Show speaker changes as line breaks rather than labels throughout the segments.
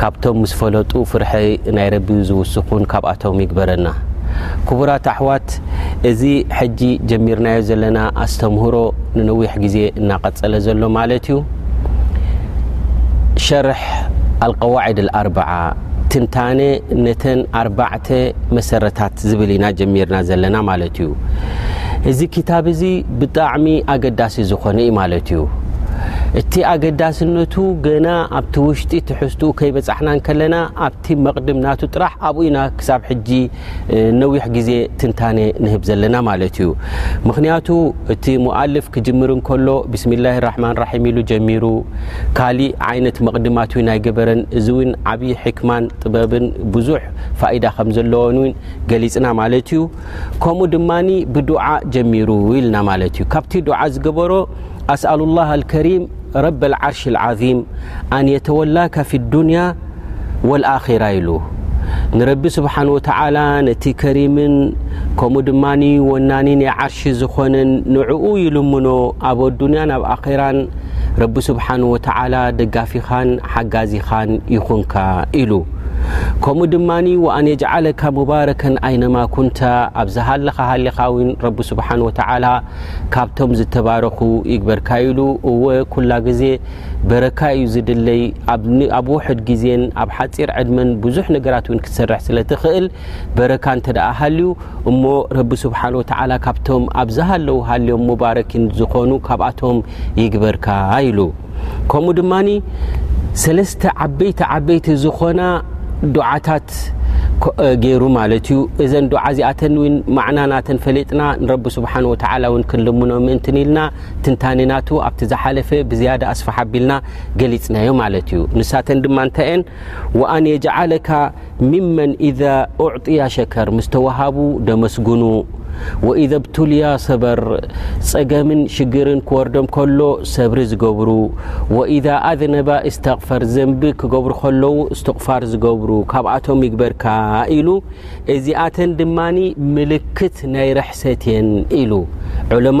ካብቶም ምስ ፈለጡ ፍርሒ ናይ ረቢ ዝውስኹን ካብኣቶም ይግበረና ክቡራት ኣሕዋት እዚ ሕጂ ጀሚርናዮ ዘለና ኣስተምህሮ ንነዊሕ ግዜ እናቀጸለ ዘሎ ማለት እዩ ሸርሕ ኣልቀዋዒድ ኣልኣርበዓ ትንታነ ነተን ኣርባዕተ መሰረታት ዝብል ኢና ጀሚርና ዘለና ማለት እዩ እዚ ክታብ እዚ ብጣዕሚ ኣገዳሲ ዝኾነ እዩ ማለት እዩ እቲ ኣገዳስነቱ ገና ኣብቲ ውሽጢ ትሕዝትኡ ከይበፃሕና እንከለና ኣብቲ መቕድም ናቱ ጥራሕ ኣብኡ ኢና ክሳብ ሕጂ ነዊሕ ግዜ ትንታነ ንህብ ዘለና ማለት እዩ ምክንያቱ እቲ ሙኣልፍ ክጅምር እንከሎ ብስሚላህ ራሕማን ራሒም ኢሉ ጀሚሩ ካሊእ ዓይነት መቕድማት እውን ኣይገበረን እዚ እውን ዓብዪ ሕክማን ጥበብን ብዙሕ ፋኢዳ ከም ዘለዎን እውን ገሊፅና ማለት እዩ ከምኡ ድማ ብዱዓ ጀሚሩ ኢልና ማለት እዩ ካብቲ ዱዓ ዝገበሮ ኣስኣሉ ላህ ኣልከሪም ረብ ዓርሽ ልዓዚም ኣን የተወላካ ፊ ዱንያ ወልኣራ ኢሉ ንረቢ ስብሓን ወተዓላ ነቲ ከሪምን ከምኡ ድማ ወናኒ ናይ ዓርሺ ዝኾነን ንዕኡ ይልምኖ ኣብ ኣዱንያን ኣብ ኣኼራን ረቢ ስብሓን ወተዓላ ደጋፊኻን ሓጋዚኻን ይኹንካ ኢሉ ከምኡ ድማ وኣን የجዓለካ ሙባረከ ኣይነማ ኩንታ ኣብ ዝሃለኻ ሃሊኻ ው ረቢ ስብሓን وተላ ካብቶም ዝተባረኹ ይግበርካ ኢሉ እወ ኩላ ግዜ በረካ እዩ ዝድለይ ኣብ ውሕድ ግዜን ኣብ ሓፂር ዕድመን ብዙሕ ነገራት ውን ክትሰርሕ ስለ ትኽእል በረካ እንተ ሃልዩ እሞ ረቢ ስብሓን وተ ካብቶም ኣብዝሃለው ሃልዮም ሙባረኪን ዝኾኑ ካብኣቶም ይግበርካ ኢሉ ከምኡ ድማ ሰለስተ ዓበይቲ ዓበይቲ ዝኾና ዱዓታት ገይሩ ማለት እዩ እዘን ዱዓ እዚኣተን ውን ማዕና ናተን ፈለጥና ንረቢ ስብሓን ወተላ ውን ክንልምኖ ምእንትን ኢልና ትንታኒናቱ ኣብቲ ዝሓለፈ ብዝያዳ ኣስፋሓቢልና ገሊፅናዮ ማለት እዩ ንሳተን ድማ እንታይየን ወኣን የጅዓለካ ምመን ኢዛ ኡዕጥያ ሸከር ምስ ተወሃቡ ደመስግኑ ወኢዘ ብቱልያ ሰበር ጸገምን ሽግርን ክወርዶም ከሎ ሰብሪ ዝገብሩ ወኢዛ ኣዝነባ እስተቕፈር ዘንቢ ክገብሩ ከለዉ እስትቕፋር ዝገብሩ ካብኣቶም ይግበርካ ኢሉ እዚኣተን ድማ ምልክት ናይ ርሕሰት እየን ኢሉ ዑለማ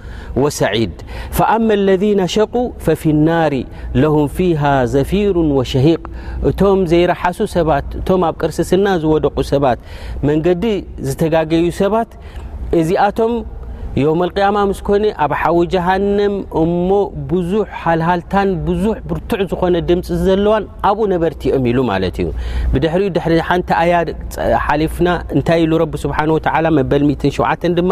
ወሰዒድ ፈኣመ ለذነ ሸቁ ፈፊ ናሪ ለሁም ፊሃ ዘፊሩ ወሸሂቅ እቶም ዘይረሓሱ ሰባት እቶም ኣብ ቅርስስና ዝወደቁ ሰባት መንገዲ ዝተጋገዩ ሰባት እዚኣቶም ዮም ኣልቅያማ ምስ ኮነ ኣብ ሓዊ ጀሃንም እሞ ብዙሕ ሃልሃልታን ብዙሕ ብርቱዕ ዝኾነ ድምፂ ዘለዋን ኣብኡ ነበርቲ እዮም ኢሉ ማለት እዩ ብድሕሪኡ ድሕሪ ሓንቲ ኣያ ሓሊፍና እንታይ ኢሉ ረቢ ስብሓን ወተዓላ መበል 1ሸ ድማ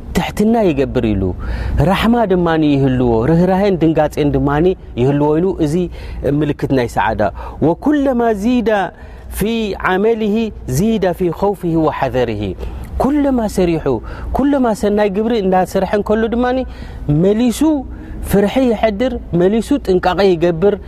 ትሕትና ይገብር ኢሉ ራሕማ ድማ ይህልዎ ርህራሄን ድንጋጼን ድማ ይህልዎ ኢሉ እዚ ምልክት ናይ ሰዓዳ ወኩለማ ዚዳ ፊ ዓመልሂ ዚዳ ፊ ከውፍሂ ወሓዘርሂ ኩለማ ሰሪሑ ኩለማ ሰናይ ግብሪ እናሰርሐ እንከሎ ድማ መሊሱ ፍርሒ ይሐድር መሊሱ ጥንቃቐ ይገብር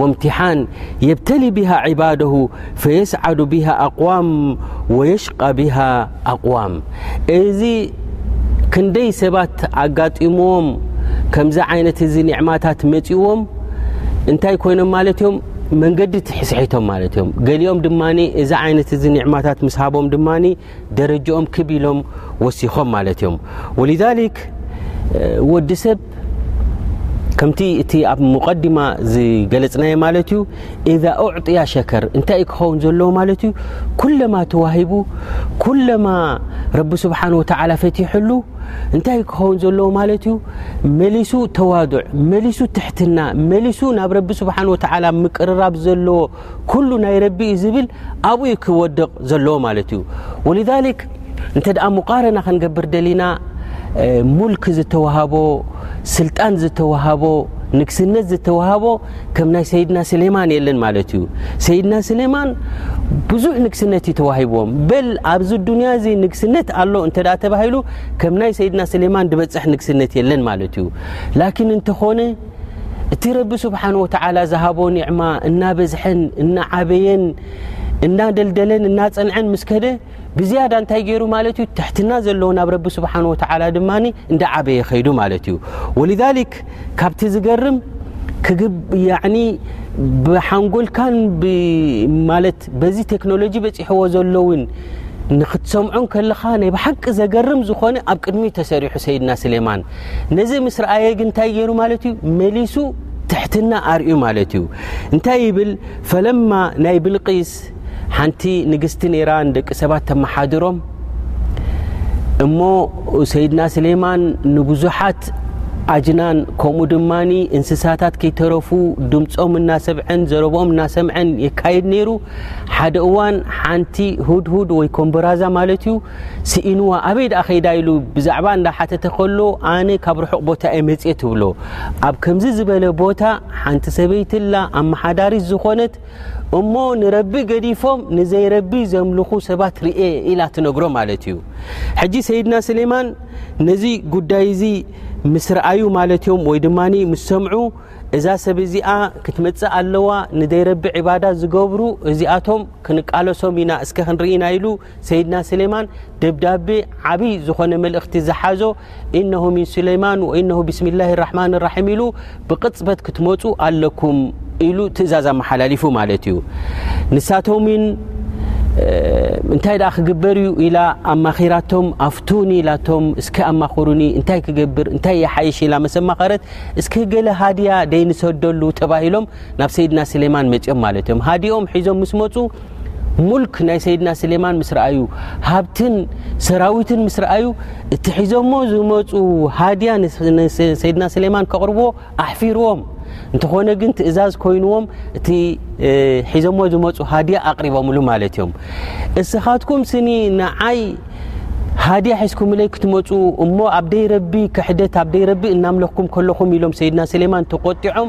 ወምትሓን የብተሊ ብሃ ዕባደሁ ፈየስዓዱ ብሃ ኣቅዋም ወየሽቃ ብሃ ኣቅዋም እዚ ክንደይ ሰባት ኣጋጢምዎም ከምዚ ዓይነት እዚ ኒዕማታት መፅዎም እንታይ ኮይኖም ማለት እዮም መንገዲ ትሕስሒቶም ማለት እዮም ገሊኦም ድማ እዚ ዓይነት እዚ ኒዕማታት ምስ ሃቦም ድማ ደረጅኦም ክብ ኢሎም ወሲኾም ማለት እዮም ወሊዛሊክ ወዲ ሰብ ከምቲ እቲ ኣብ ሙቀዲማ ዝገለፅናዮ ማለት እዩ እዛ ኡዕጥያ ሸከር እንታይ እዩ ክኸውን ዘለዎ ማለት እዩ ኩለማ ተዋሂቡ ኩለማ ረቢ ስብሓን ወተዓላ ፈቲሕሉ እንታይ ክኸውን ዘለዎ ማለት እዩ መሊሱ ተዋዱዕ መሊሱ ትሕትና መሊሱ ናብ ረቢ ስብሓን ወተዓላ ምቅርራብ ዘለዎ ኩሉ ናይ ረቢ እዩ ዝብል ኣብኡ ዩ ክወድቕ ዘለዎ ማለት እዩ ወልሊክ እንተ ደኣ ሙቃረና ክንገብር ደሊና ሙልክ ዝተዋሃቦ ስልጣን ዝተዋሃቦ ንግስነት ዝተዋሃቦ ከም ናይ ሰይድና ስሌማን የለን ማለት እዩ ሰይድና ስሌማን ብዙሕ ንግስነት እዩ ተዋሂብዎም በል ኣብዚ ዱንያ እዚ ንግስነት ኣሎ እንተ ደኣ ተባሂሉ ከም ናይ ሰይድና ስሌማን ዝበፅሕ ንግስነት የለን ማለት እዩ ላኪን እንተኾነ እቲ ረቢ ስብሓን ወተዓላ ዝሃቦ ኒዕማ እናበዝሐን እናዓበየን እናደልደለን እናፀንዐን ምስ ከደ ብዝያዳ እንታይ ገይሩ ማለት እዩ ትሕትና ዘለዎ ናብ ረቢ ስብሓን ወተዓላ ድማ እንዳ ዓበየ ከይዱ ማለት እዩ ወልዛሊክ ካብቲ ዝገርም ብሓንጎልካን ማለት በዚ ቴክኖሎጂ በፂሕዎ ዘለውን ንክትሰምዖን ከለኻ ናይ ብሓቂ ዘገርም ዝኾነ ኣብ ቅድሚ ተሰሪሑ ሰይድና ስሌማን ነዚ ምስ ረኣየ ግን እንታይ ገይሩ ማለት እዩ መሊሱ ትሕትና ኣርእዩ ማለት እዩ እንታይ ይብል ፈለማ ናይ ብልቂስ ሓንቲ ንግስቲ ነራ ንደቂ ሰባት ተመሓድሮም እሞ ሰይድና ስሌማን ንብዙሓት ኣጅናን ከምኡ ድማ እንስሳታት ከይተረፉ ድምፆም እናሰብዐን ዘረብኦም እናሰምዐን የካይድ ነይሩ ሓደ እዋን ሓንቲ ሁድሁድ ወይ ኮምበራዛ ማለት እዩ ስኢንዋ ኣበይ ድኣ ከይዳ ኢሉ ብዛዕባ እንዳ ሓተተ ከሎ ኣነ ካብ ርሑቕ ቦታ እየ መጽየ ትብሎ። ኣብ ከምዚ ዝበለ ቦታ ሓንቲ ሰበይቲ እላ ኣመሓዳሪት ዝኾነት እሞ ንረቢ ገዲፎም ንዘይረቢ ዘምልኹ ሰባት ርእየ ኢላ ትነግሮ ማለት እዩ። ሕጂ ሰይድና ስሌማን ነዚ ጉዳይ እዚ ምስ ረኣዩ ማለት እዮም ወይ ድማ ምስ ሰምዑ እዛ ሰብ እዚኣ ክትመጽእ ኣለዋ ንዘይረቢ ዕባዳ ዝገብሩ እዚኣቶም ክንቃለሶም ኢና እስከ ክንርኢና ኢሉ ሰይድና ስሌማን ደብዳቤ ዓብይ ዝኾነ መልእኽቲ ዝሓዞ እነሁ ምን ሱለይማን ወእነሁ ብስሚላህ ራሕማን ራሒም ኢሉ ብቕፅበት ክትመፁ ኣለኩም ኢሉ ትእዛዝ ኣመሓላሊፉ ማለት እዩ ንሳቶምን እንታይ ደኣ ክግበር እዩ ኢላ ኣማኺራቶም ኣፍቱኒ ኢላቶም እስከ ኣማኽሩኒ እንታይ ክገብር እንታይ ይሓይሽ ኢላ መስ ኣማኸረት እስከ ገለ ሃድያ ደይንሰደሉ ተባሂሎም ናብ ሰይድና ስሌማን መፅኦም ማለት እዮም ሃዲኦም ሒዞም ምስ መፁ ሙልክ ናይ ሰይድና ስሌማን ምስ ረኣዩ ሃብትን ሰራዊትን ምስ ረኣዩ እቲ ሒዞሞ ዝመፁ ሃድያ ንሰይድና ስሌማን ከቕርቦ ኣሕፊርዎም እንተኾነ ግን ትእዛዝ ኮይንዎም እቲ ሒዞሞ ዝመፁ ሃድያ ኣቕሪቦምሉ ማለት እዮም እስኻትኩም ስኒ ንዓይ ሃድያ ሒዝኩምለይ ክትመፁ እሞ ኣብ ደይ ረቢ ክሕደት ኣብ ደይ ረቢ እናምለኽኩም ከለኹም ኢሎም ሰይድና ስሌማን ተቆጢዖም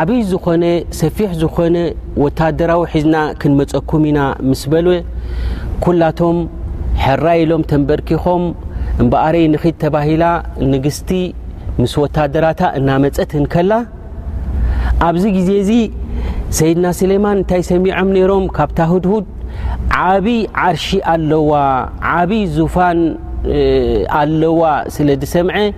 ዓብይ ዝኾነ ሰፊሕ ዝኾነ ወታደራዊ ሒዝና ክንመፀኩም ኢና ምስ በሉ ኩላቶም ሕራይ ኢሎም ተንበርኪኾም እምበኣረይ ንኺድ ተባሂላ ንግስቲ ምስ ወታደራታ እናመፀት እንከላ ኣብዚ ግዜ እዚ ሰይድና ስሌማን እንታይ ሰሚዖም ነይሮም ካብታ ህድሁድ ዓብይ ዓርሺ ኣለዋ ዓብይ ዙፋን ኣለዋ ስለ ዝሰምዐ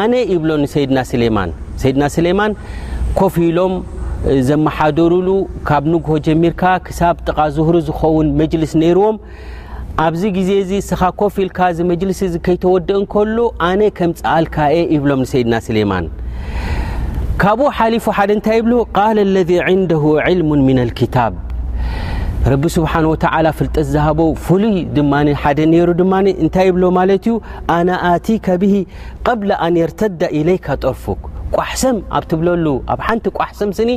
ኣነ ይብሎ ንሰይድና ስሌማን ሰይድና ስሌማን ኮፍ ኢሎም ዘመሓደሩሉ ካብ ንግሆ ጀሚርካ ክሳብ ጥቓ ዝህሪ ዝኸውን መጅልስ ነይርዎም ኣብዚ ግዜ እዚ እስኻ ኮፍ ኢልካ እዚ መጅልስ እዚ ከይተወድእ እንከሎ ኣነ ከም ጸኣልካ እየ ይብሎም ንሰይድና ስሌማን ካብኡ ሓሊፉ ሓደ እንታይ ይብሉ ቃል ለذ ዕንደሁ ዕልሙ ምና ልክታብ ረቢ ስብሓን ወተዓላ ፍልጠት ዝሃቦ ፍሉይ ድማ ሓደ ነይሩ ድማ እንታይ ይብሎ ማለት እዩ ኣና ኣቲከ ብሂ ቀብለ ኣን የርተደ ኢለይከ ጠርፉክ ቋሕሰም ኣብ ትብለሉ ኣብ ሓንቲ ቋሕሰም ስኒ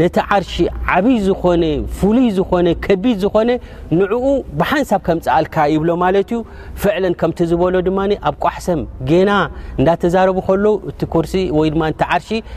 ነቲ ዓርሺ ዓብይ ዝኾነ ፍሉይ ዝኾነ ከቢድ ዝኾነ ንዕኡ ብሓንሳብ ከምፅኣልካ ይብሎ ማለት እዩ ፍዕለን ከምቲ ዝበሎ ድማ ኣብ ቋሕሰም ጌና እንዳተዛረቡ ከሎ እቲ ኮርሲ ወይ ድማ እቲ ዓርሺ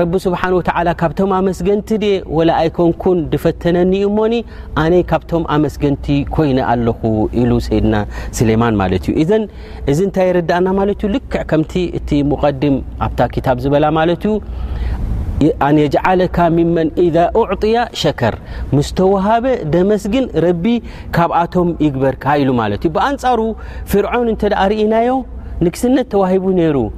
ረቢ ስብሓን ወተዓላ ካብቶም ኣመስገንቲ ድየ ወላ ኣይኮንኩን ድፈተነኒ እዩ እሞኒ ኣነ ካብቶም ኣመስገንቲ ኮይነ ኣለኹ ኢሉ ሰይድና ስሌማን ማለት እዩ እዘን እዚ እንታይ የረዳእና ማለት እዩ ልክዕ ከምቲ እቲ ሙቀድም ኣብታ ክታብ ዝበላ ማለት እዩ ኣን የጅዓለካ ምመን ኢዛ ኡዕጥያ ሸከር ምስ ተዋሃበ ደመስግን ረቢ ካብኣቶም ይግበርካ ኢሉ ማለት እዩ ብኣንጻሩ ፍርዖን እንተ ርእናዮ ንግስነት ተዋሂቡ ነይሩ